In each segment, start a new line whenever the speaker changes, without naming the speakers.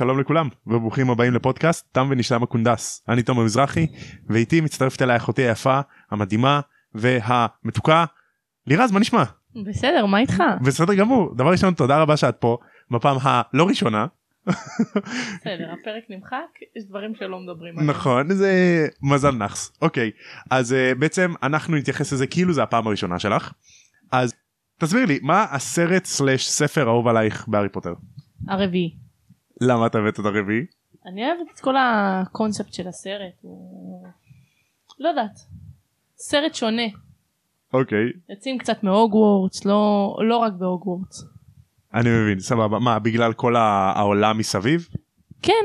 שלום לכולם וברוכים הבאים לפודקאסט תם ונשלם הקונדס. אני תומר מזרחי ואיתי מצטרפת אליי אחותי היפה המדהימה והמתוקה. לירז מה נשמע?
בסדר מה איתך?
בסדר גמור. דבר ראשון תודה רבה שאת פה בפעם הלא ראשונה.
בסדר הפרק נמחק יש דברים שלא מדברים עליהם.
נכון זה מזל נאחס. אוקיי אז uh, בעצם אנחנו נתייחס לזה כאילו זה הפעם הראשונה שלך. אז תסביר לי מה הסרט סלאש ספר אהוב עלייך בהארי פוטר?
הרביעי.
למה את הבאת את הרביעי?
אני אוהבת את כל הקונספט של הסרט הוא לא יודעת. סרט שונה.
אוקיי.
יוצאים קצת מהוגוורטס לא לא רק בהוגוורטס.
אני מבין סבבה. מה בגלל כל העולם מסביב?
כן.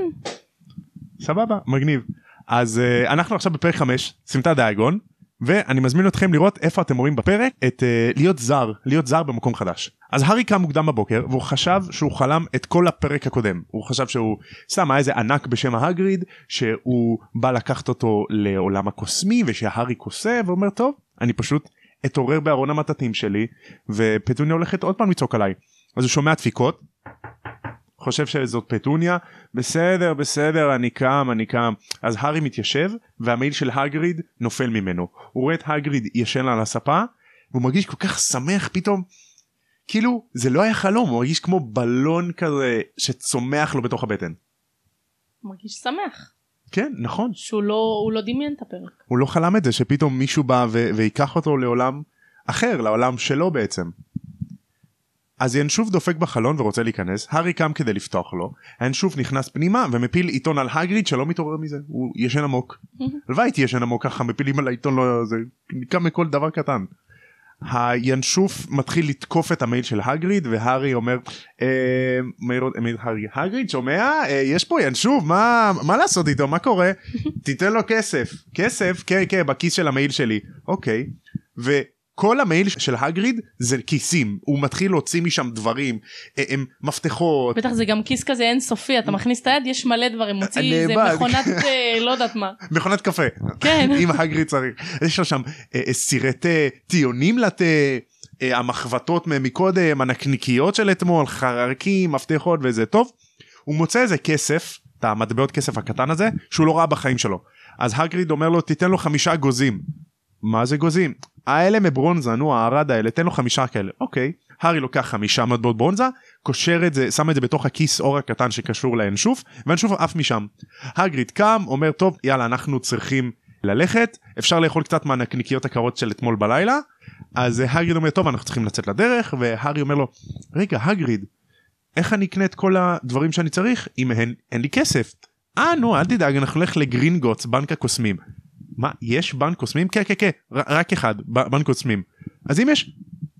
סבבה מגניב. אז uh, אנחנו עכשיו בפרק 5 סמטה דיאגון ואני מזמין אתכם לראות איפה אתם רואים בפרק את uh, להיות זר להיות זר במקום חדש. אז הארי קם מוקדם בבוקר והוא חשב שהוא חלם את כל הפרק הקודם. הוא חשב שהוא סתם היה איזה ענק בשם ההגריד שהוא בא לקחת אותו לעולם הקוסמי ושהארי קוסם ואומר טוב אני פשוט אתעורר בארון המטאטים שלי ופטוניה הולכת עוד פעם לצעוק עליי. אז הוא שומע דפיקות חושב שזאת פטוניה. בסדר בסדר אני קם אני קם. אז הארי מתיישב והמעיל של הגריד נופל ממנו. הוא רואה את הגריד ישן על הספה והוא מרגיש כל כך שמח פתאום. כאילו זה לא היה חלום הוא מרגיש כמו בלון כזה שצומח לו בתוך הבטן.
מרגיש שמח.
כן נכון.
שהוא לא הוא לא דמיין את הפרק.
הוא לא חלם את זה שפתאום מישהו בא ו- ויקח אותו לעולם אחר לעולם שלו בעצם. אז ינשוף דופק בחלון ורוצה להיכנס, הארי קם כדי לפתוח לו, ינשוף נכנס פנימה ומפיל עיתון על הגריד שלא מתעורר מזה, הוא ישן עמוק. הלוואי הייתי ישן עמוק ככה מפילים על העיתון לא זה קם מכל דבר קטן. הינשוף מתחיל לתקוף את המייל של הגריד והארי אומר אה, מאיר מאיר הארי הגריד שומע? אה, יש פה ינשוף מה מה לעשות איתו? מה קורה? תיתן לו כסף. כסף? כן כן בכיס של המייל שלי. אוקיי וכל המייל של הגריד זה כיסים הוא מתחיל להוציא משם דברים אה, הם מפתחות.
בטח זה גם כיס כזה אינסופי אתה מכניס את היד יש מלא דברים מוציא איזה. מכונת אה, לא יודעת מה.
מכונת קפה.
כן.
אם הגריד צריך. יש לו שם אה, סירי תה טיונים לתה המחבטות מקודם הנקניקיות של אתמול חרקים מפתחות וזה. טוב הוא מוצא איזה כסף את המטבעות כסף הקטן הזה שהוא לא ראה בחיים שלו. אז הגריד אומר לו תיתן לו חמישה גוזים. מה זה גוזים האלה מברונזה נו הארד האלה תן לו חמישה כאלה אוקיי הארי לוקח חמישה מטבעות ברונזה קושר את זה שם את זה בתוך הכיס אור הקטן שקשור לאנשוף והאנשוף עף משם. הגריד קם אומר טוב יאללה אנחנו צריכים ללכת אפשר לאכול קצת מהנקניקיות הקרות של אתמול בלילה אז אה, הגריד אומר טוב אנחנו צריכים לצאת לדרך והארי אומר לו רגע הגריד איך אני אקנה את כל הדברים שאני צריך אם אין, אין לי כסף. אה נו אל תדאג אנחנו נלך לגרינגוטס בנק הקוסמים. מה יש בנק קוסמים? כן כן כן רק אחד בנק קוסמים. אז אם יש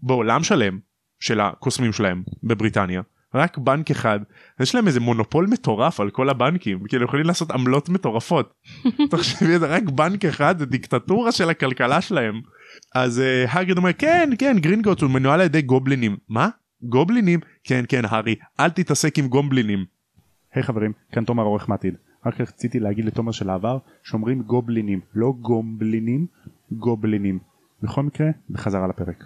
בעולם שלם של הקוסמים שלהם בבריטניה רק בנק אחד יש להם איזה מונופול מטורף על כל הבנקים כאילו יכולים לעשות עמלות מטורפות. תחשבי רק בנק אחד זה דיקטטורה של הכלכלה שלהם. אז uh, הגריד אומר כן כן גרינגוטס הוא מנוהל על ידי גובלינים מה גובלינים כן כן הארי אל תתעסק עם גובלינים. היי חברים כאן תומר עורך מעתיד. רק רציתי להגיד לתומר של העבר שאומרים גובלינים לא גומבלינים גובלינים. בכל מקרה בחזרה לפרק.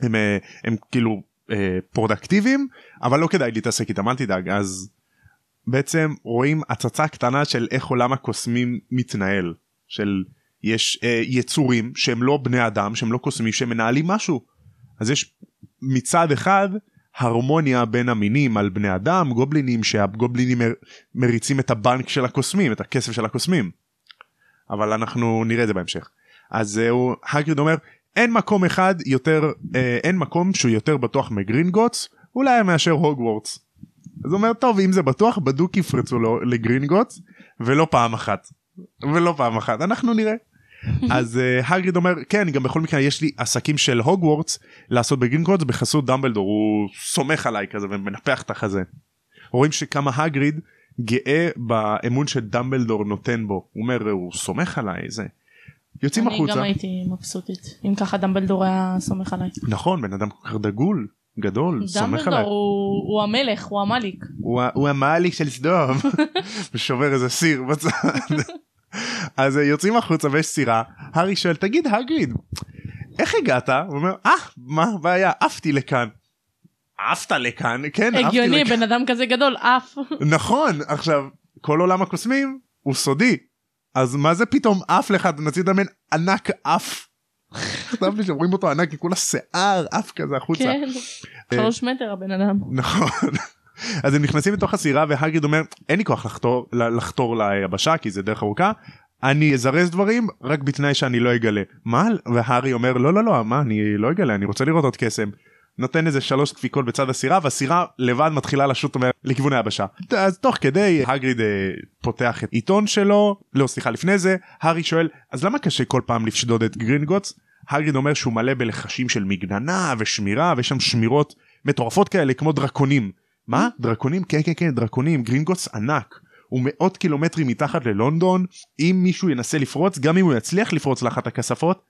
הם, אה, הם כאילו אה, פרודוקטיביים אבל לא כדאי להתעסק איתם אל תדאג. אז בעצם רואים הצצה קטנה של איך עולם הקוסמים מתנהל של יש אה, יצורים שהם לא בני אדם שהם לא קוסמים שהם מנהלים משהו. אז יש מצד אחד הרמוניה בין המינים על בני אדם גובלינים שהגובלינים מר, מריצים את הבנק של הקוסמים את הכסף של הקוסמים אבל אנחנו נראה את זה בהמשך אז זהו האגריד אומר אין מקום אחד יותר אה, אין מקום שהוא יותר בטוח מגרינגוטס אולי מאשר הוגוורטס. אז הוא אומר טוב אם זה בטוח בדוק יפרצו לגרינגוטס ולא פעם אחת ולא פעם אחת אנחנו נראה. אז האגריד אומר כן גם בכל מקרה יש לי עסקים של הוגוורטס לעשות בגרינגוטס בחסות דמבלדור הוא סומך עליי כזה ומנפח את החזה. רואים שכמה האגריד גאה באמון שדמבלדור נותן בו הוא אומר הוא סומך עליי זה. יוצאים
אני
החוצה
גם הייתי מבסוטית אם ככה דמבלדור היה סומך עליי.
נכון בן אדם כל כך דגול גדול סומך עליי
הוא הוא המלך הוא המליק.
הוא, הוא המעליק של סדום ושובר איזה סיר בצד אז אה, יוצאים החוצה ויש סירה הארי שואל תגיד הגריד איך הגעת הוא אומר אה מה הבעיה עפתי לכאן עפת לכאן כן עפתי
הגיוני
לכאן.
בן אדם כזה גדול עף.
נכון עכשיו כל עולם הקוסמים הוא סודי אז מה זה פתאום עף לך אתה נציג דמיין ענק עף. כתב לי שאומרים אותו ענק כי כולה שיער עף כזה החוצה.
כן. שלוש מטר הבן אדם.
נכון. אז הם נכנסים לתוך הסירה והגריד אומר אין לי כוח לחתור לחתור ליבשה כי זה דרך ארוכה. אני אזרז דברים רק בתנאי שאני לא אגלה. מה? והארי אומר לא לא לא מה אני לא אגלה אני רוצה לראות עוד קסם. נותן איזה שלוש דפיקות בצד הסירה והסירה לבד מתחילה לשוט לכיוון היבשה. אז תוך כדי האגריד אה, פותח את עיתון שלו לא סליחה לפני זה הארי שואל אז למה קשה כל פעם לשדוד את גרינגוטס? האגריד אומר שהוא מלא בלחשים של מגננה ושמירה ויש שם שמירות מטורפות כאלה כמו דרקונים. מה? דרקונים? כן כן כן דרקונים גרינגוטס ענק. הוא מאות קילומטרים מתחת ללונדון אם מישהו ינסה לפרוץ גם אם הוא יצליח לפרוץ לאחת הכספות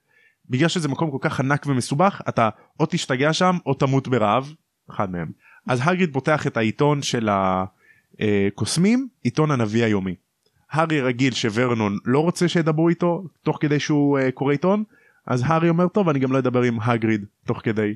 בגלל שזה מקום כל כך ענק ומסובך אתה או תשתגע שם או תמות ברעב אחד מהם אז הגריד פותח את העיתון של הקוסמים עיתון הנביא היומי. הארי רגיל שוורנון לא רוצה שידברו איתו תוך כדי שהוא uh, קורא עיתון אז הארי אומר טוב אני גם לא אדבר עם הגריד תוך כדי.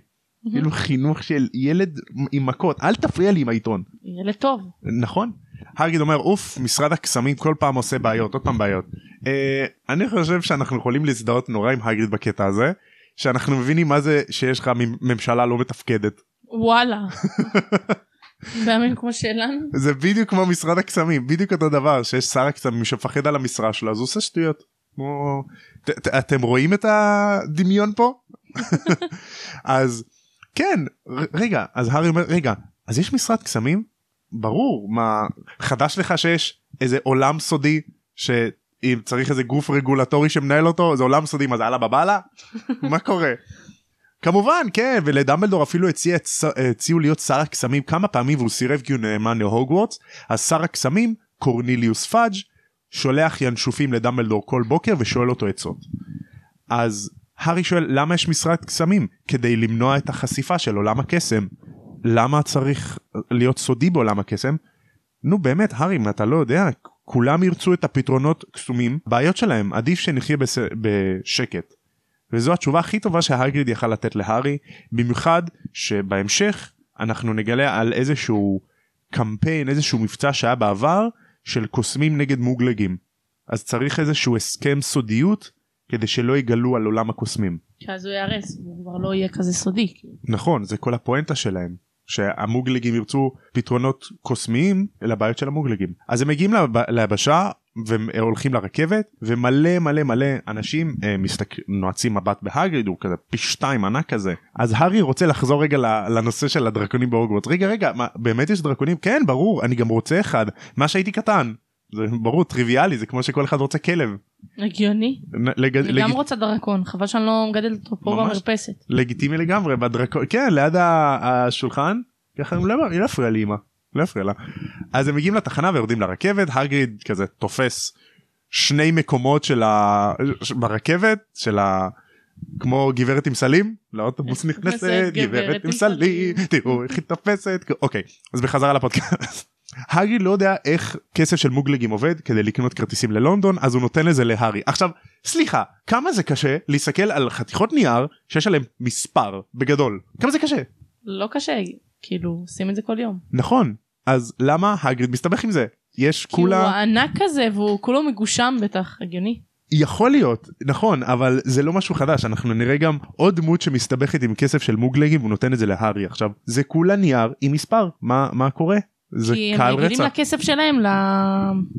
כאילו חינוך של ילד עם מכות אל תפריע לי עם העיתון
ילד טוב.
נכון. הגריד אומר אוף משרד הקסמים כל פעם עושה בעיות עוד פעם בעיות. אה, אני חושב שאנחנו יכולים להזדהות נורא עם הגריד בקטע הזה שאנחנו מבינים מה זה שיש לך ממשלה לא מתפקדת
וואלה. בימים כמו שלנו.
זה בדיוק כמו משרד הקסמים בדיוק אותו דבר שיש שר הקסמים שמפחד על המשרה שלו אז הוא עושה שטויות. כמו... ת, ת, אתם רואים את הדמיון פה? אז כן רגע אז הארי אומר רגע אז יש משרד קסמים? ברור מה חדש לך שיש איזה עולם סודי שאם צריך איזה גוף רגולטורי שמנהל אותו זה עולם סודי מה זה אללה בבאללה? מה קורה? כמובן כן ולדמבלדור אפילו הציע, הציעו להיות שר הקסמים כמה פעמים והוא סירב כי הוא נאמן להוגוורטס אז שר הקסמים קורניליוס פאג' שולח ינשופים לדמבלדור כל בוקר ושואל אותו עצות. אז הארי שואל למה יש משרד קסמים כדי למנוע את החשיפה של עולם הקסם. למה צריך להיות סודי בעולם הקסם? נו באמת הארי אם אתה לא יודע כולם ירצו את הפתרונות קסומים בעיות שלהם עדיף שנחיה בס... בשקט. וזו התשובה הכי טובה שהגריד יכל לתת להארי במיוחד שבהמשך אנחנו נגלה על איזשהו קמפיין איזשהו מבצע שהיה בעבר של קוסמים נגד מוגלגים אז צריך איזשהו הסכם סודיות כדי שלא יגלו על עולם הקוסמים
כי אז הוא ייהרס הוא כבר לא יהיה כזה סודי. כאילו.
נכון זה כל הפואנטה שלהם שהמוגלגים ירצו פתרונות קוסמיים לבעיות של המוגלגים. אז הם מגיעים לב- ליבשה והולכים לרכבת ומלא מלא מלא אנשים אה, מסתכל... נועצים מבט בהגריד הוא כזה פי שתיים ענק כזה. אז הארי רוצה לחזור רגע לנושא של הדרקונים בהוגוורטס. רגע רגע מה, באמת יש דרקונים? כן ברור אני גם רוצה אחד. מה שהייתי קטן. זה ברור טריוויאלי זה כמו שכל אחד רוצה כלב.
הגיוני.
לג...
אני
לג...
גם רוצה דרקון חבל שאני לא מגדלת אותו פה
ממש.
במרפסת.
לגיטימי לגמרי בדרקון כן ליד השולחן ככה הם לא היא לא הפריעה לאמא לא הפריע לה אז הם מגיעים לתחנה ויורדים לרכבת הגריד כזה תופס שני מקומות של ה... ברכבת של ה... כמו גברת עם סלים לאוטובוס נכנסת גברת עם סלים תראו איך היא תופסת אוקיי אז בחזרה לפודקאסט. הגריד לא יודע איך כסף של מוגלגים עובד כדי לקנות כרטיסים ללונדון אז הוא נותן לזה להארי. עכשיו סליחה כמה זה קשה להסתכל על חתיכות נייר שיש עליהם מספר בגדול? כמה זה קשה?
לא קשה כאילו עושים את זה כל יום.
נכון אז למה הגריד מסתבך עם זה? יש
כי הוא
כולה
ענק כזה והוא כולו מגושם בטח הגיוני.
יכול להיות נכון אבל זה לא משהו חדש אנחנו נראה גם עוד דמות שמסתבכת עם כסף של מוגלגים והוא נותן את זה להארי. עכשיו זה כולה נייר עם מספר מה מה קורה זה
כי הם רגילים
רצח.
לכסף שלהם ל...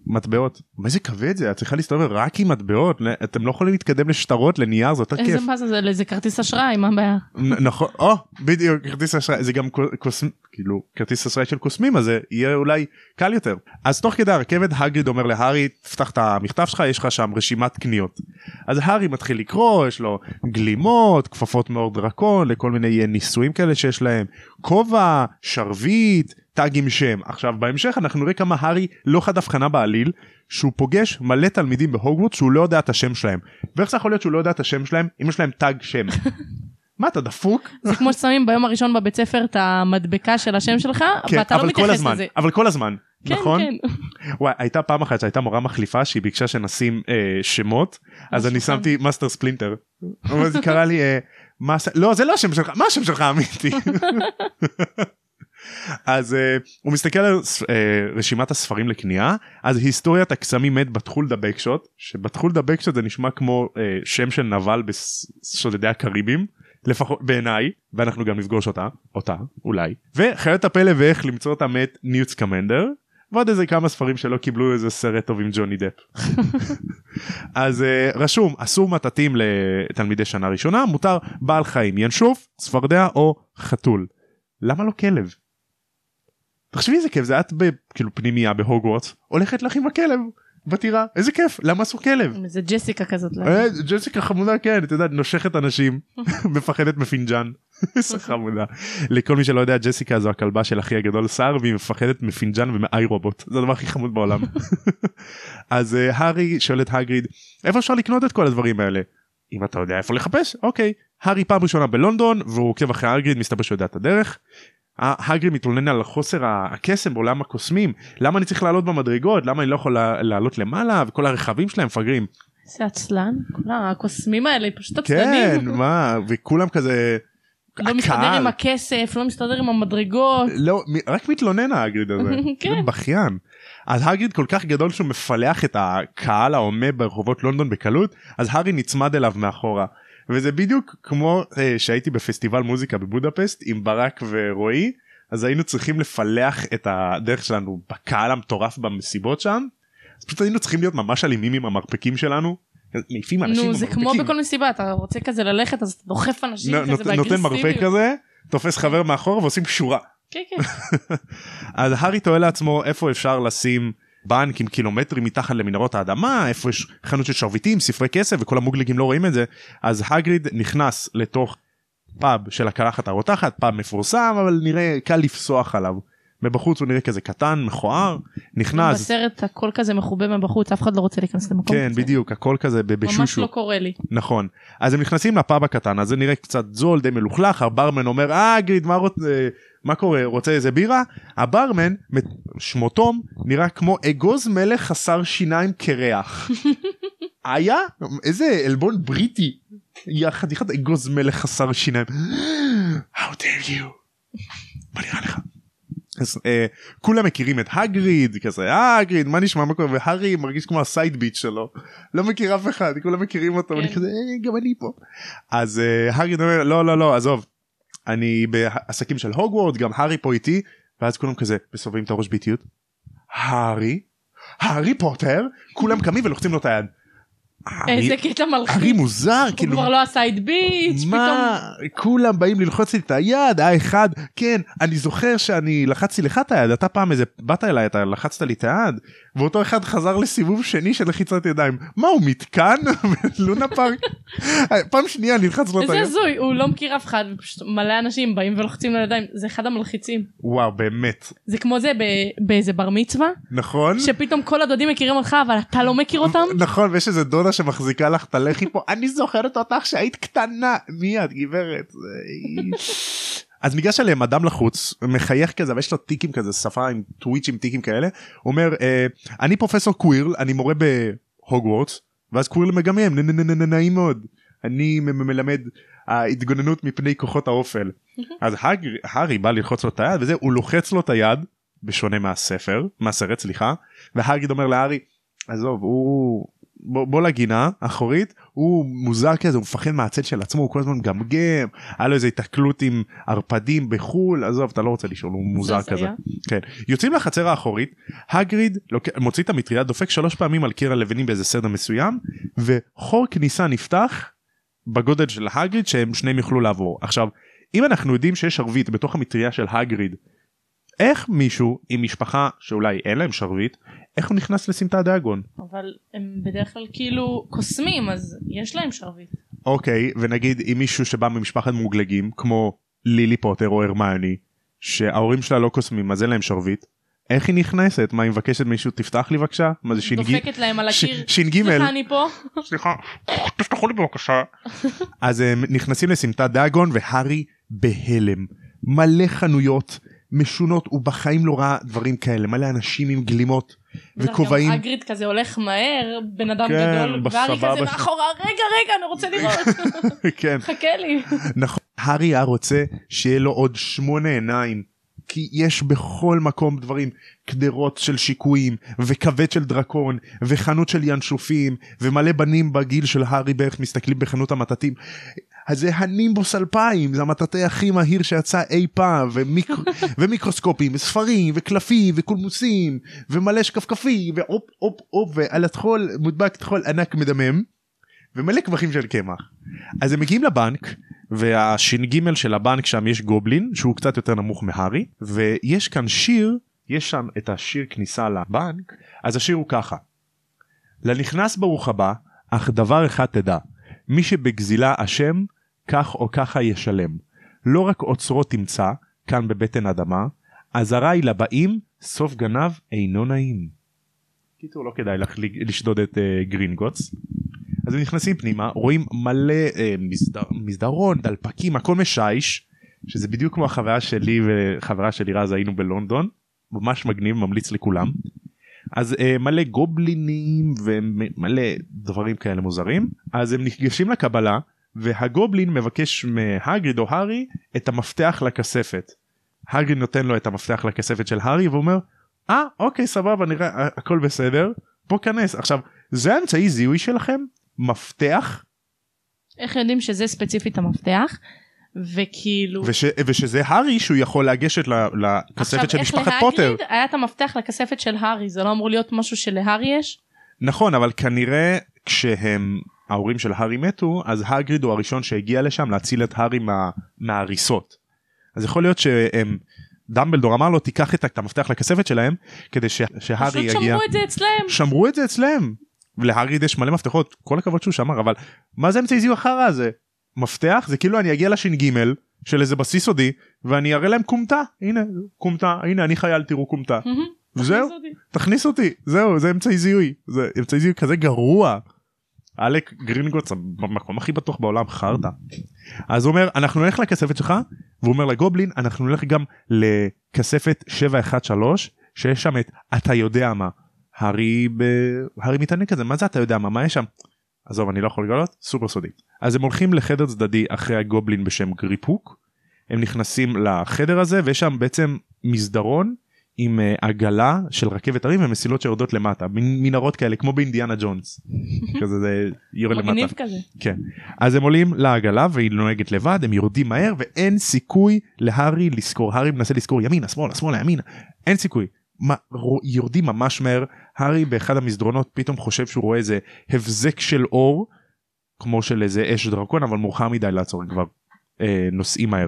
מטבעות. מה זה כבד זה? את צריכה להסתובב רק עם מטבעות. אתם לא יכולים להתקדם לשטרות לנייר זה יותר
איזה
כיף.
מה זה זה כרטיס אשראי מה הבעיה.
נכון. או בדיוק כרטיס אשראי. זה גם קו- קוסמ... כאילו כרטיס אשראי של קוסמים אז זה יהיה אולי קל יותר. אז תוך כדי הרכבת הגריד אומר להארי תפתח את המכתב שלך יש לך שם רשימת קניות. אז הארי מתחיל לקרוא יש לו גלימות כפפות מאור דרקון לכל מיני ניסויים כאלה שיש להם. כובע שרביט תג עם שם עכשיו בהמשך אנחנו נראה כמה הארי לא חד הבחנה בעליל שהוא פוגש מלא תלמידים בהוגוורט שהוא לא יודע את השם שלהם ואיך זה יכול להיות שהוא לא יודע את השם שלהם אם יש להם תג שם. מה אתה דפוק?
זה כמו ששמים ביום הראשון בבית ספר את המדבקה של השם שלך
כן,
ואתה לא מתייחס
הזמן,
לזה.
אבל כל הזמן,
כן,
נכון?
כן.
וואי, הייתה פעם אחת שהייתה מורה מחליפה שהיא ביקשה שנשים אה, שמות, אז אני
השולחן.
שמתי מאסטר ספלינטר. אבל היא קראה לי, אה, הש- לא זה לא השם שלך, מה השם שלך אמיתי? אז uh, הוא מסתכל על uh, רשימת הספרים לקנייה אז היסטוריית הקסמים מת בתחולדה בקשוט שבתחולדה בקשוט זה נשמע כמו uh, שם של נבל בשודדי הקריבים לפחות בעיניי ואנחנו גם נפגוש אותה אותה אולי וחיות הפלא ואיך למצוא אותה מת ניוץ קמנדר ועוד איזה כמה ספרים שלא קיבלו איזה סרט טוב עם ג'וני דפ. אז uh, רשום אסור מטאטים לתלמידי שנה ראשונה מותר בעל חיים ינשוף צפרדע או חתול. למה לא כלב? תחשבי איזה כיף זה את כאילו פנימייה בהוגוורטס הולכת לך עם הכלב בטירה איזה כיף למה עשו כלב
זה ג'סיקה כזאת. לא?
אה, ג'סיקה חמודה כן את יודעת נושכת אנשים מפחדת מפינג'אן. איזה חמודה. לכל מי שלא יודע ג'סיקה זו הכלבה של אחי הגדול סער והיא מפחדת מפינג'אן ומאי רובוט זה הדבר הכי חמוד בעולם. אז אה, הארי שואל את הגריד איפה אפשר לקנות את כל הדברים האלה. אם אתה יודע איפה לחפש אוקיי הארי פעם ראשונה בלונדון והוא עוקב אחרי הגריד מסתבר שהוא יודע את הדרך. הגריד מתלונן על חוסר הקסם בעולם הקוסמים למה אני צריך לעלות במדרגות למה אני לא יכול לעלות למעלה וכל הרכבים שלהם מפגרים.
זה עצלן כל הקוסמים האלה פשוט עצלנים.
כן מה וכולם כזה.
לא מסתדר עם הכסף לא מסתדר עם המדרגות.
לא רק מתלונן הגריד הזה. כן. בכיין. אז הגריד כל כך גדול שהוא מפלח את הקהל ההומה ברחובות לונדון בקלות אז הארי נצמד אליו מאחורה. וזה בדיוק כמו אה, שהייתי בפסטיבל מוזיקה בבודפסט עם ברק ורועי אז היינו צריכים לפלח את הדרך שלנו בקהל המטורף במסיבות שם. אז פשוט היינו צריכים להיות ממש אלימים עם המרפקים שלנו. מעיפים אנשים
נו זה כמו בכל מסיבה אתה רוצה כזה ללכת אז אתה דוחף אנשים כזה באגרסיביות.
נותן מרפק כזה תופס חבר מאחור ועושים שורה.
כן כן.
אז הארי תוהה לעצמו איפה אפשר לשים בנקים קילומטרים מתחת למנהרות האדמה איפה יש חנות של שרביטים ספרי כסף וכל המוגלגים לא רואים את זה אז הגריד נכנס לתוך פאב של הקלחת הרותחת פאב מפורסם אבל נראה קל לפסוח עליו. מבחוץ הוא נראה כזה קטן מכוער נכנס
בסרט הכל כזה מחובה מבחוץ אף אחד לא רוצה להיכנס למקום
כן כזה. בדיוק הכל כזה בשושו
ממש לא קורה לי
נכון אז הם נכנסים לפאב הקטן אז זה נראה קצת זול די מלוכלך הברמן אומר אה גריד מה רוצה מה קורה רוצה איזה בירה הברמן שמו תום נראה כמו אגוז מלך חסר שיניים קרח. היה איזה עלבון בריטי חתיכת אגוז מלך חסר שיניים. How dare you. מה נראה לך? אז אה, כולם מכירים את הגריד כזה הגריד מה נשמע מה קורה והארי מרגיש כמו הסייד ביט שלו לא מכיר אף אחד כולם מכירים אותו ואני כן. כזה אה, גם אני פה אז אה, הגריד אומר לא לא לא עזוב אני בעסקים של הוגוורד גם הארי פה איתי ואז כולם כזה מסובבים את הראש באיטיות. הארי? הארי פוטר? כולם קמים ולוחצים לו את היד.
איזה קטע מלחיץ.
הארי מוזר
כאילו. הוא כבר לא עשה את ביץ'
מה כולם באים ללחוץ לי את היד האחד כן אני זוכר שאני לחצתי לך את היד אתה פעם איזה באת אליי אתה לחצת לי את היד ואותו אחד חזר לסיבוב שני של לחיצת ידיים מה הוא מתקן לונה פארק פעם שנייה נלחץ לו את
היד. איזה הזוי הוא לא מכיר אף אחד ופשוט מלא אנשים באים ולוחצים לו ידיים זה אחד המלחיצים.
וואו באמת.
זה כמו זה באיזה בר מצווה.
נכון.
שפתאום כל הדודים מכירים אותך אבל אתה לא מכיר אותם.
נכון ויש איזה דודה שמחזיקה לך את הלחי פה? אני זוכרת אותך שהיית קטנה. מיד גברת. אז ניגש אליהם אדם לחוץ מחייך כזה ויש לו טיקים כזה שפה עם טוויץ' עם טיקים כאלה. אומר אה, אני פרופסור קווירל אני מורה בהוגוורטס ואז קווירל מגמם נעים מאוד. אני מלמד ההתגוננות מפני כוחות האופל. אז הארי בא ללחוץ לו את היד וזה הוא לוחץ לו את היד בשונה מהספר מהסרט סליחה והאגריד אומר להארי עזוב הוא בוא לגינה אחורית הוא מוזר כזה הוא מפחד מהצל של עצמו הוא כל הזמן מגמגם היה לו איזה התקלות עם ערפדים בחול עזוב אתה לא רוצה לשאול הוא מוזר כזה. כן. יוצאים לחצר האחורית הגריד לוק... מוציא את המטריה דופק שלוש פעמים על קיר הלבנים באיזה סדר מסוים וחור כניסה נפתח בגודל של הגריד שהם שניהם יוכלו לעבור. עכשיו אם אנחנו יודעים שיש ערבית בתוך המטריה של הגריד איך מישהו עם משפחה שאולי אין להם שרביט איך הוא נכנס לסמטה דאגון?
אבל הם בדרך כלל כאילו קוסמים אז יש להם שרביט.
אוקיי ונגיד אם מישהו שבא ממשפחת מוגלגים כמו לילי פוטר או הרמיוני שההורים שלה לא קוסמים אז אין להם שרביט. איך היא נכנסת? מה היא מבקשת מישהו תפתח לי בבקשה? מה זה ש"ג?
דופקת להם על הקיר.
ש"ג.
סליחה אני פה.
סליחה. תפתחו לי בבקשה. אז הם נכנסים לסמטת דאגון והארי בהלם. מלא חנויות משונות הוא בחיים לא ראה דברים כאלה מלא אנשים עם גלימות וכובעים.
אגריד כזה הולך מהר בן אדם כן, גדול והארי כזה מאחורה רגע רגע אני רוצה לראות.
כן.
חכה לי.
נכון. הארי היה רוצה שיהיה לו עוד שמונה עיניים כי יש בכל מקום דברים קדרות של שיקויים וכבד של דרקון וחנות של ינשופים ומלא בנים בגיל של הארי בערך מסתכלים בחנות המטאטים. אז זה הנימבוס 2000 זה המטאטא הכי מהיר שיצא אי פעם ומיקר... ומיקרוסקופים וספרים וקלפים וקולמוסים ומלא שקפקפי והופ הופ הופ ועל הטחול מודבק טחול ענק מדמם ומלא קמחים של קמח. אז הם מגיעים לבנק והש"ג של הבנק שם יש גובלין שהוא קצת יותר נמוך מהארי ויש כאן שיר יש שם את השיר כניסה לבנק אז השיר הוא ככה. לנכנס ברוך הבא אך דבר אחד תדע מי שבגזילה אשם כך או ככה ישלם לא רק אוצרות תמצא כאן בבטן אדמה אזהרה היא לבאים סוף גנב אינו נעים. קיצור לא כדאי לך לשדוד את uh, גרינגוטס. אז הם נכנסים פנימה רואים מלא אה, מסדר, מסדרון דלפקים הכל משיש שזה בדיוק כמו החוויה שלי וחברה שלי רז היינו בלונדון ממש מגניב ממליץ לכולם. אז אה, מלא גובלינים ומלא דברים כאלה מוזרים אז הם ניגשים לקבלה והגובלין מבקש מהגריד או הארי את המפתח לכספת. הגריד נותן לו את המפתח לכספת של הארי ואומר אה אוקיי סבבה נראה הכל בסדר בוא כנס עכשיו זה האמצעי זיהוי שלכם מפתח
איך יודעים שזה ספציפית המפתח וכאילו
וש, ושזה הארי שהוא יכול לגשת לכספת של משפחת פוטר.
עכשיו איך להגיד היה את המפתח לכספת של הארי זה לא אמור להיות משהו שלהארי יש?
נכון אבל כנראה כשהם ההורים של הארי מתו אז הגריד הוא הראשון שהגיע לשם להציל את הארי מה, מההריסות. אז יכול להיות שהם דמבלדור אמר לו תיקח את המפתח לכספת שלהם כדי שהארי יגיע.
פשוט שמרו את זה אצלם.
שמרו את זה אצלם. ולהגריד יש מלא מפתחות כל הכבוד שהוא שמר אבל מה זה אמצעי זיהוי החרא הזה? מפתח? זה כאילו אני אגיע לש"ג של איזה בסיס סודי ואני אראה להם כומתה. הנה כומתה הנה אני חייל תראו כומתה. וזהו. תכניס אותי. זהו זה אמצעי זיהוי. זה אמצעי זיהוי כזה גרוע. אלק גרינגוטס במקום הכי בטוח בעולם חרטא. אז הוא אומר אנחנו נלך לכספת שלך והוא אומר לגובלין אנחנו נלך גם לכספת 713 שיש שם את אתה יודע מה הארי ב... הארי מתעניין כזה מה זה אתה יודע מה מה יש שם. עזוב אני לא יכול לגלות סופר סודי. אז הם הולכים לחדר צדדי אחרי הגובלין בשם גריפוק. הם נכנסים לחדר הזה ויש שם בעצם מסדרון עם uh, עגלה של רכבת הרים ומסילות שיורדות למטה מנהרות כאלה כמו באינדיאנה ג'ונס. כזה זה יורד למטה.
מגניב כזה.
כן. אז הם עולים לעגלה והיא נוהגת לבד הם יורדים מהר ואין סיכוי להארי לזכור הארי מנסה לזכור ימינה שמאלה שמאלה ימינה אין סיכוי. מה, יורדים ממש מהר הארי באחד המסדרונות פתאום חושב שהוא רואה איזה הבזק של אור כמו של איזה אש דרקון אבל מאוחר מדי לעצור כבר אה, נוסעים מהר.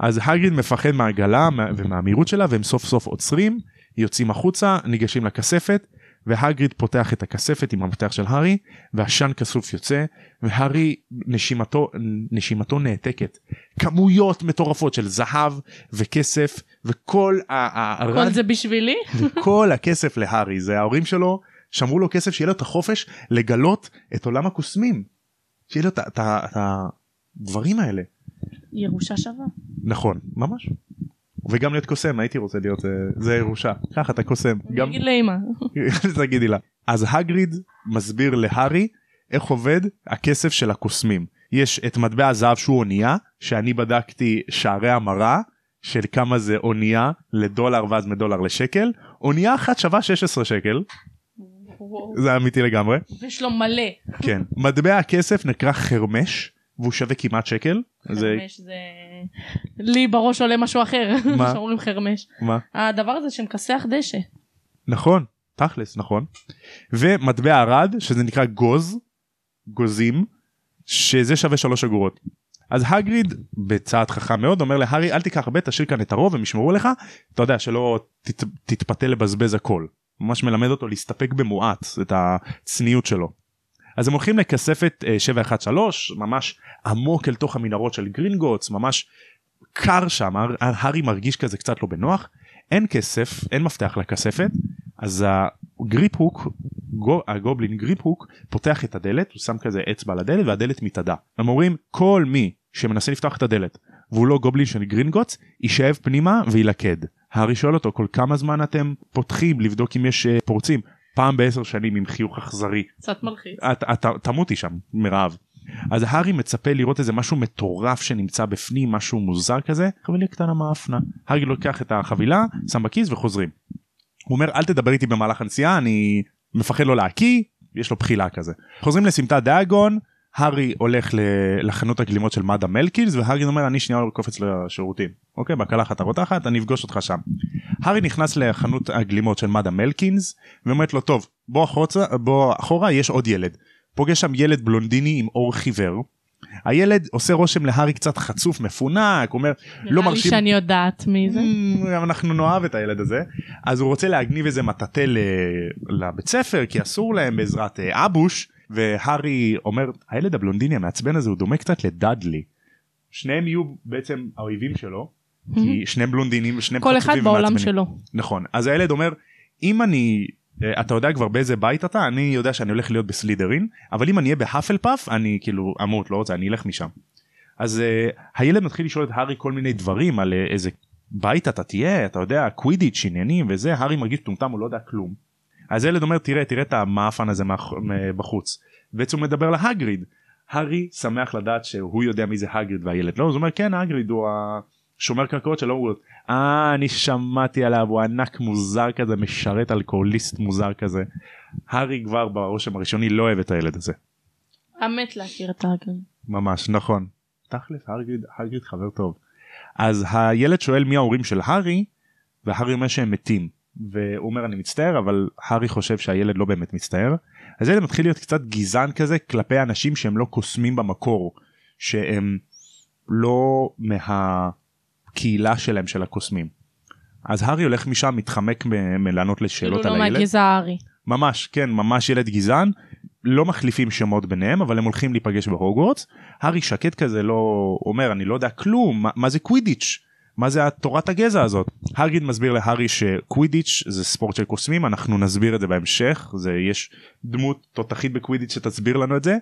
אז הגריד מפחד מהעגלה ומהמהירות שלה והם סוף סוף עוצרים יוצאים החוצה ניגשים לכספת והגריד פותח את הכספת עם המפתח של הארי ועשן כסוף יוצא והארי נשימתו נשימתו נעתקת כמויות מטורפות של זהב וכסף וכל
הרד... כל זה בשבילי
וכל הכסף להארי זה ההורים שלו שמרו לו כסף שיהיה לו את החופש לגלות את עולם הקוסמים שיהיה לו את הדברים האלה.
ירושה שווה.
נכון ממש. וגם להיות קוסם הייתי רוצה להיות אה, זה ירושה ככה אתה קוסם
גם תגיד לאמא
תגידי לה אז הגריד מסביר להארי איך עובד הכסף של הקוסמים יש את מטבע הזהב שהוא אונייה שאני בדקתי שערי המרה של כמה זה אונייה לדולר ואז מדולר לשקל אונייה אחת שווה 16 שקל. זה אמיתי לגמרי.
יש לו מלא.
כן מטבע הכסף נקרא חרמש והוא שווה כמעט שקל.
חרמש זה... לי בראש עולה משהו אחר. מה? שאומרים חרמש.
מה?
הדבר הזה שמכסח דשא.
נכון, תכלס, נכון. ומטבע ארד שזה נקרא גוז, גוזים, שזה שווה שלוש אגורות. אז הגריד בצעד חכם מאוד אומר להארי אל תיקח הרבה תשאיר כאן את הרוב הם ישמרו לך אתה יודע שלא תת, תתפתה לבזבז הכל ממש מלמד אותו להסתפק במועט את הצניעות שלו. אז הם הולכים לכספת 713 אה, ממש עמוק אל תוך המנהרות של גרינגוטס ממש קר שם הארי מרגיש כזה קצת לא בנוח. אין כסף אין מפתח לכספת אז הגריפ הוק הגובלין גריפ הוק פותח את הדלת הוא שם כזה אצבע על הדלת והדלת מתאדה. הם אומרים כל מי שמנסה לפתוח את הדלת והוא לא גובלין של גרינגוטס יישאב פנימה וילכד. הארי שואל אותו כל כמה זמן אתם פותחים לבדוק אם יש אה, פורצים פעם בעשר שנים עם חיוך אכזרי.
קצת מלחיץ.
תמותי שם מרעב. אז הארי מצפה לראות איזה משהו מטורף שנמצא בפנים משהו מוזר כזה חבילה קטנה מאפנה הארי לוקח את החבילה שם בכיס וחוזרים. הוא אומר אל תדבר איתי במהלך הנסיעה אני מפחד לא להקיא יש לו בחילה כזה חוזרים לסמטת דאגון הארי הולך לחנות הגלימות של מד"א מלקילס והארי אומר אני שנייה קופץ לשירותים אוקיי בקלחת הרותחת אני אפגוש אותך שם. הארי נכנס לחנות הגלימות של מד"א מלקינס ואומרת לו טוב בוא אחורה, בוא אחורה יש עוד ילד. פוגש שם ילד בלונדיני עם אור חיוור. הילד עושה רושם להארי קצת חצוף מפונק אומר לא מרשים
שאני יודעת מי זה
mm, אנחנו נאהב את הילד הזה אז הוא רוצה להגניב איזה מטאטא לבית ספר כי אסור להם בעזרת אה, אבוש והארי אומר הילד הבלונדיני המעצבן הזה הוא דומה קצת לדאדלי. שניהם יהיו בעצם האויבים שלו כי שני בלונדינים ושני
כל אחד בעולם שלו.
נכון. אז הילד אומר אם אני אה, אתה יודע כבר באיזה בית אתה? אני יודע שאני הולך להיות בסלידרין אבל אם אני אהיה בהאפל פאף אני כאילו אמות לא רוצה אני אלך משם. אז uh, הילד מתחיל לשאול את הארי כל מיני דברים על uh, איזה בית אתה תהיה אתה יודע קווידיץ' עניינים וזה הארי מרגיש טומטם הוא לא יודע כלום. אז הילד אומר תראה תראה את המאפן הזה בחוץ. בעצם הוא מדבר להגריד. הארי שמח לדעת שהוא יודע מי זה הגריד והילד לא? הוא אומר כן הגריד הוא השומר קרקעות של הוגוורט. אה אני שמעתי עליו הוא ענק מוזר כזה משרת אלכוהוליסט מוזר כזה. הארי כבר ברושם הראשוני לא אוהב את הילד הזה.
המת להכיר את הגריד.
ממש נכון. תכלס הגריד, הגריד חבר טוב. אז הילד שואל מי ההורים של הארי והארי אומר שהם מתים. והוא אומר אני מצטער אבל הארי חושב שהילד לא באמת מצטער. אז הילד מתחיל להיות קצת גזען כזה כלפי אנשים שהם לא קוסמים במקור. שהם לא מה... הקהילה שלהם של הקוסמים. אז הארי הולך משם מתחמק מלענות לשאלות
כאילו
על
לא
הילד.
מהגזע הארי.
ממש כן ממש ילד גזען לא מחליפים שמות ביניהם אבל הם הולכים להיפגש בהוגוורטס. הארי שקט כזה לא אומר אני לא יודע כלום מה, מה זה קווידיץ' מה זה התורת הגזע הזאת. האריד מסביר להארי שקווידיץ' זה ספורט של קוסמים אנחנו נסביר את זה בהמשך זה יש דמות תותחית בקווידיץ' שתסביר לנו את זה.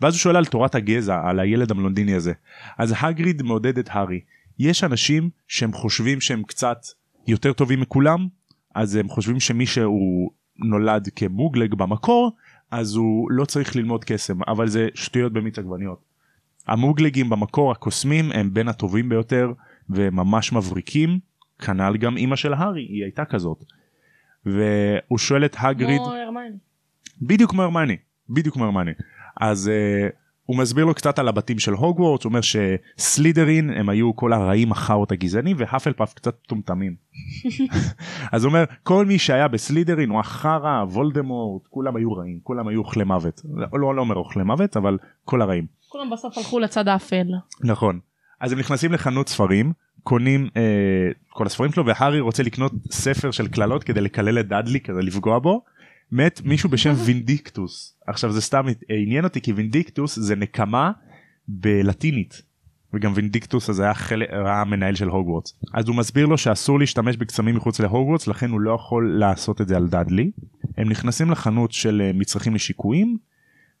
ואז הוא שואל על תורת הגזע על הילד המלונדיני הזה. אז הגריד מעודד את הארי יש אנשים שהם חושבים שהם קצת יותר טובים מכולם אז הם חושבים שמי שהוא נולד כמוגלג במקור אז הוא לא צריך ללמוד קסם אבל זה שטויות במיץ עגבניות. המוגלגים במקור הקוסמים הם בין הטובים ביותר וממש מבריקים כנ"ל גם אימא של הארי היא הייתה כזאת. והוא שואל את הגריד
כמו הרמני.
בדיוק כמו הרמני בדיוק כמו הרמני אז uh, הוא מסביר לו קצת על הבתים של הוגוורטס הוא אומר שסלידרין הם היו כל הרעים החארות הגזענים והאפל פאף קצת טומטמים. אז הוא אומר כל מי שהיה בסלידרין הוא החרא וולדמורט כולם היו רעים כולם היו אוכלי מוות לא לא אומר אוכלי מוות אבל כל הרעים.
כולם בסוף הלכו לצד האפל.
נכון אז הם נכנסים לחנות ספרים קונים אה, כל הספרים שלו והארי רוצה לקנות ספר של קללות כדי לקלל את דאדלי כדי לפגוע בו מאת מישהו בשם וינדיקטוס. עכשיו זה סתם עניין אותי כי וינדיקטוס זה נקמה בלטינית. וגם וינדיקטוס הזה היה חלק היה המנהל של הוגוורטס. אז הוא מסביר לו שאסור להשתמש בקסמים מחוץ להוגוורטס לכן הוא לא יכול לעשות את זה על דאדלי. הם נכנסים לחנות של אה, מצרכים לשיקויים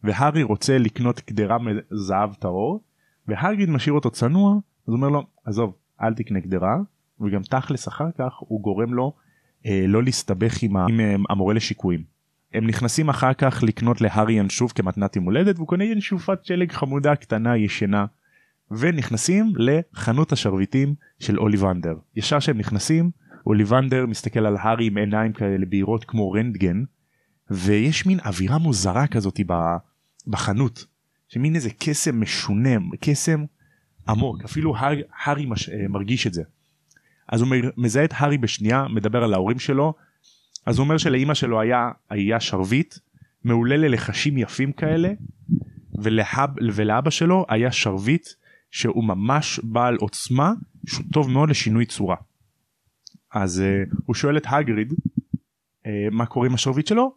והארי רוצה לקנות קדרה מזהב טהור והאגריד משאיר אותו צנוע אז אומר לו עזוב אל תקנה קדרה. וגם תכלס אחר כך הוא גורם לו אה, לא להסתבך עם, עם אה, המורה לשיקויים. הם נכנסים אחר כך לקנות להארי ינשוף כמתנת יום הולדת והוא קונה ינשופת שלג חמודה קטנה ישנה ונכנסים לחנות השרביטים של אוליבנדר. ישר שהם נכנסים אוליבנדר מסתכל על הארי עם עיניים כאלה בהירות כמו רנטגן ויש מין אווירה מוזרה כזאת בחנות שמין איזה קסם משונה קסם עמוק אפילו הארי מש... אה, מרגיש את זה. אז הוא מזהה את הארי בשנייה מדבר על ההורים שלו אז הוא אומר שלאימא שלו היה היה שרביט מעולה ללחשים יפים כאלה ולהב, ולאבא שלו היה שרביט שהוא ממש בעל עוצמה שהוא טוב מאוד לשינוי צורה. אז uh, הוא שואל את הגריד uh, מה קורה עם השרביט שלו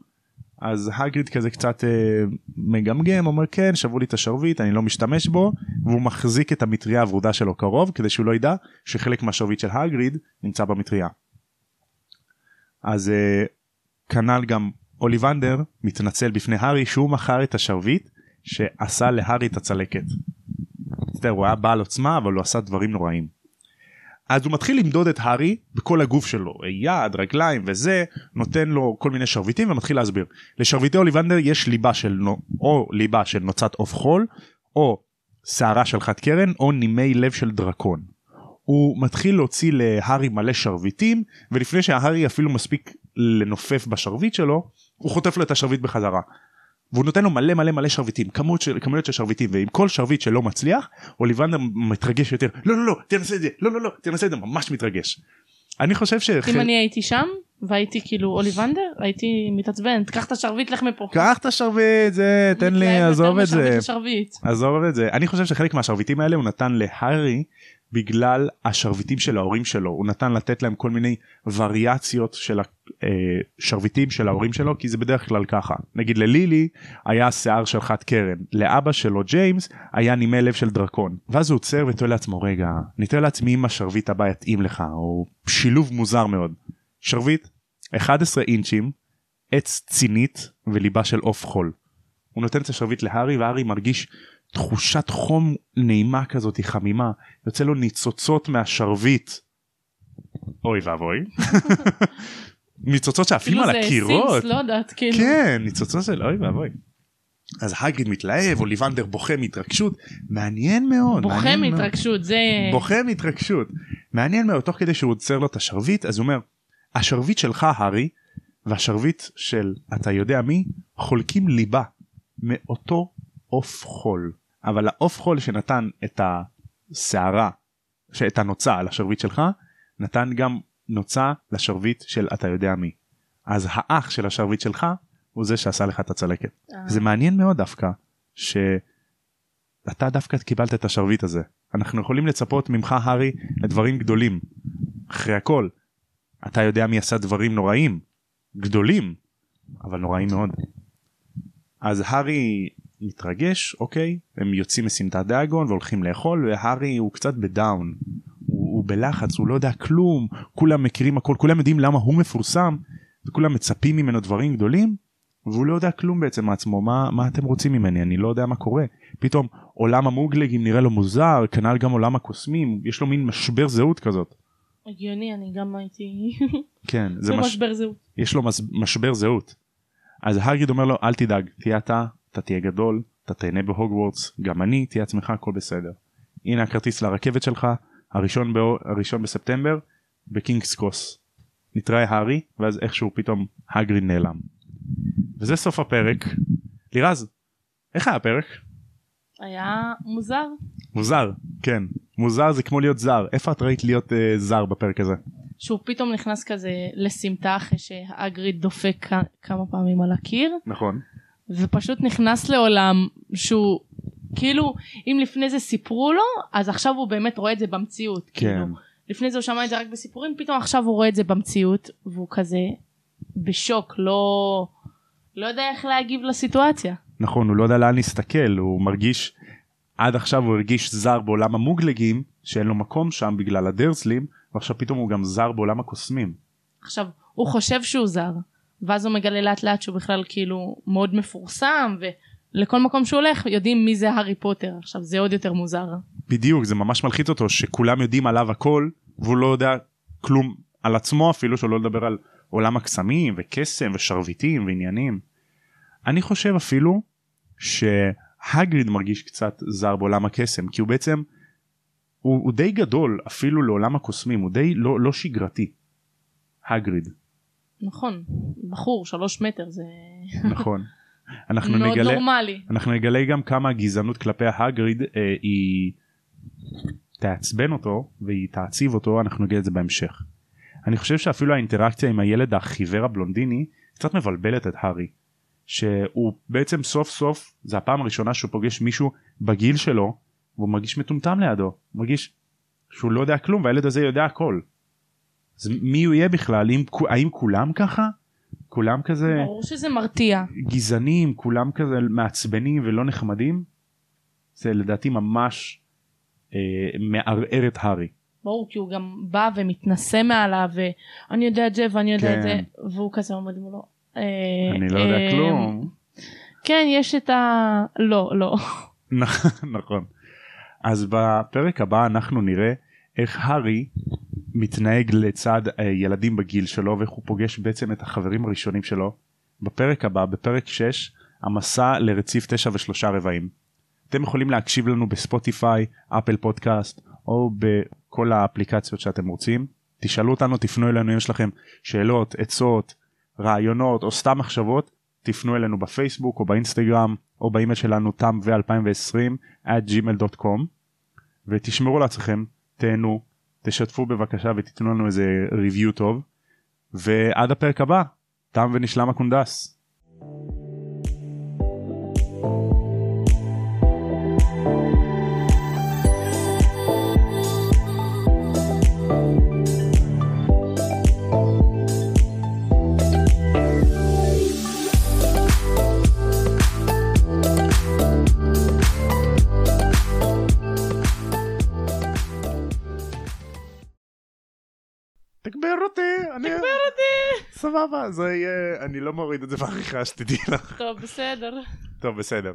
אז הגריד כזה קצת uh, מגמגם אומר כן שבו לי את השרביט אני לא משתמש בו והוא מחזיק את המטריה הוורודה שלו קרוב כדי שהוא לא ידע שחלק מהשרביט של הגריד נמצא במטריה. אז uh, כנ"ל גם אוליבנדר מתנצל בפני הארי שהוא מכר את השרביט שעשה להארי את הצלקת. הוא היה בעל עוצמה אבל הוא עשה דברים נוראים. אז הוא מתחיל למדוד את הארי בכל הגוף שלו יד רגליים וזה נותן לו כל מיני שרביטים ומתחיל להסביר לשרביטי אוליבנדר יש ליבה של או ליבה של נוצת עוף חול או שערה של חד קרן או נימי לב של דרקון. הוא מתחיל להוציא להארי מלא שרביטים ולפני שהארי אפילו מספיק לנופף בשרביט שלו הוא חוטף לו את השרביט בחזרה. והוא נותן לו מלא מלא מלא שרביטים כמות של כמויות של שרביטים ועם כל שרביט שלא מצליח אוליבנדר מתרגש יותר לא לא לא תנסה את זה לא לא לא תנסה את זה ממש מתרגש. אני חושב ש...
אם אני הייתי שם והייתי כאילו אוליבנדר הייתי מתעצבנת קח את השרביט לך מפה.
קח את השרביט זה תן לי עזוב את זה. עזוב את זה אני חושב שחלק מהשרביטים האלה הוא נתן להארי בגלל השרביטים של ההורים שלו. הוא נתן לתת להם כל מיני וריאציות של השרביטים של ההורים שלו כי זה בדרך כלל ככה. נגיד ללילי היה שיער של חד קרן. לאבא שלו ג'יימס היה נימי לב של דרקון. ואז הוא עוצר ותוהה לעצמו רגע נתאר לעצמי אם השרביט הבא יתאים לך או שילוב מוזר מאוד. שרביט 11 אינצ'ים עץ צינית וליבה של עוף חול. הוא נותן את השרביט להארי והארי מרגיש תחושת חום נעימה כזאת חמימה יוצא לו ניצוצות מהשרביט. אוי ואבוי. ניצוצות שעפים
כאילו
על
זה
הקירות.
סימס לא יודעת כאילו.
כן ניצוצות של אוי ואבוי. אז הגריד מתלהב אוליבנדר בוכה מהתרגשות מעניין מאוד.
בוכה. מהתרגשות זה
בוכה מהתרגשות. מעניין מאוד תוך כדי שהוא עוצר לו את השרביט אז הוא אומר השרביט שלך הארי והשרביט של אתה יודע מי חולקים ליבה מאותו עוף חול אבל העוף חול שנתן את השערה את הנוצה על השרביט שלך נתן גם נוצה לשרביט של אתה יודע מי. אז האח של השרביט שלך הוא זה שעשה לך את הצלקת.
אה.
זה מעניין מאוד דווקא שאתה דווקא קיבלת את השרביט הזה. אנחנו יכולים לצפות ממך הארי לדברים גדולים. אחרי הכל, אתה יודע מי עשה דברים נוראים, גדולים, אבל נוראים מאוד. אז הארי מתרגש, אוקיי, הם יוצאים מסמטת דאגון והולכים לאכול, והארי הוא קצת בדאון. הוא, הוא בלחץ, הוא לא יודע כלום, כולם מכירים הכל, כולם יודעים למה הוא מפורסם, וכולם מצפים ממנו דברים גדולים, והוא לא יודע כלום בעצם מעצמו, מה, מה אתם רוצים ממני, אני לא יודע מה קורה. פתאום עולם המוגלגים נראה לו מוזר, כנ"ל גם עולם הקוסמים, יש לו מין משבר זהות כזאת.
הגיוני אני גם הייתי
כן, זה מש...
במשבר זהות.
יש לו מס... משבר זהות. אז הגריד אומר לו אל תדאג תהיה אתה אתה תהיה גדול אתה תהנה בהוגוורטס גם אני תהיה עצמך הכל בסדר. הנה הכרטיס לרכבת שלך הראשון, בא... הראשון בספטמבר בקינגס קרוס. נתראה הארי ואז איכשהו פתאום הגריד נעלם. וזה סוף הפרק. לירז איך היה הפרק?
היה מוזר.
מוזר כן מוזר זה כמו להיות זר איפה את ראית להיות uh, זר בפרק הזה?
שהוא פתאום נכנס כזה לסמטה אחרי שהאגריד דופק כ- כמה פעמים על הקיר
נכון
ופשוט נכנס לעולם שהוא כאילו אם לפני זה סיפרו לו אז עכשיו הוא באמת רואה את זה במציאות.
כן.
כאילו. לפני זה הוא שמע את זה רק בסיפורים פתאום עכשיו הוא רואה את זה במציאות והוא כזה בשוק לא לא יודע איך להגיב לסיטואציה.
נכון הוא לא יודע לאן להסתכל הוא מרגיש עד עכשיו הוא הרגיש זר בעולם המוגלגים שאין לו מקום שם בגלל הדרסלים ועכשיו פתאום הוא גם זר בעולם הקוסמים.
עכשיו הוא חושב שהוא זר ואז הוא מגלה לאט לאט שהוא בכלל כאילו מאוד מפורסם ולכל מקום שהוא הולך יודעים מי זה הארי פוטר עכשיו זה עוד יותר מוזר.
בדיוק זה ממש מלחיץ אותו שכולם יודעים עליו הכל והוא לא יודע כלום על עצמו אפילו שלא לדבר על עולם הקסמים וקסם ושרביטים ועניינים. אני חושב אפילו שהגריד מרגיש קצת זר בעולם הקסם כי הוא בעצם הוא, הוא די גדול אפילו לעולם הקוסמים הוא די לא, לא שגרתי. הגריד
נכון בחור שלוש מטר זה
נכון. אנחנו
מאוד
נגלה
נורמלי.
אנחנו נגלה גם כמה הגזענות כלפי הגריד אה, היא תעצבן אותו והיא תעציב אותו אנחנו נגיד את זה בהמשך. אני חושב שאפילו האינטראקציה עם הילד החיוור הבלונדיני קצת מבלבלת את הארי. שהוא בעצם סוף סוף זה הפעם הראשונה שהוא פוגש מישהו בגיל שלו והוא מרגיש מטומטם לידו מרגיש שהוא לא יודע כלום והילד הזה יודע הכל. אז מי הוא יהיה בכלל אם, האם כולם ככה? כולם כזה
ברור שזה מרתיע.
גזענים כולם כזה מעצבנים ולא נחמדים זה לדעתי ממש אה, מערער את הארי.
ברור כי הוא גם בא ומתנשא מעליו ואני יודע את זה ואני יודע
כן.
את זה והוא כזה עומד מולו. אה,
אני לא יודע
אה,
כלום.
כן יש את ה... לא לא.
נכון. אז בפרק הבא אנחנו נראה איך הארי מתנהג לצד אה, ילדים בגיל שלו ואיך הוא פוגש בעצם את החברים הראשונים שלו. בפרק הבא בפרק 6 המסע לרציף 9 ושלושה רבעים. אתם יכולים להקשיב לנו בספוטיפיי, אפל פודקאסט או בכל האפליקציות שאתם רוצים. תשאלו אותנו, תפנו אלינו אם יש לכם שאלות, עצות, רעיונות או סתם מחשבות, תפנו אלינו בפייסבוק או באינסטגרם או באימייל שלנו תם ו-2020 at gmail.com ותשמרו לעצמכם, תהנו, תשתפו בבקשה ותיתנו לנו איזה ריוויו טוב ועד הפרק הבא, תם ונשלם הקונדס. תגבר אני...
תגבר אותי.
סבבה, זה יהיה, אני לא מוריד את זה בעריכה שתדעי לך.
טוב בסדר.
טוב בסדר.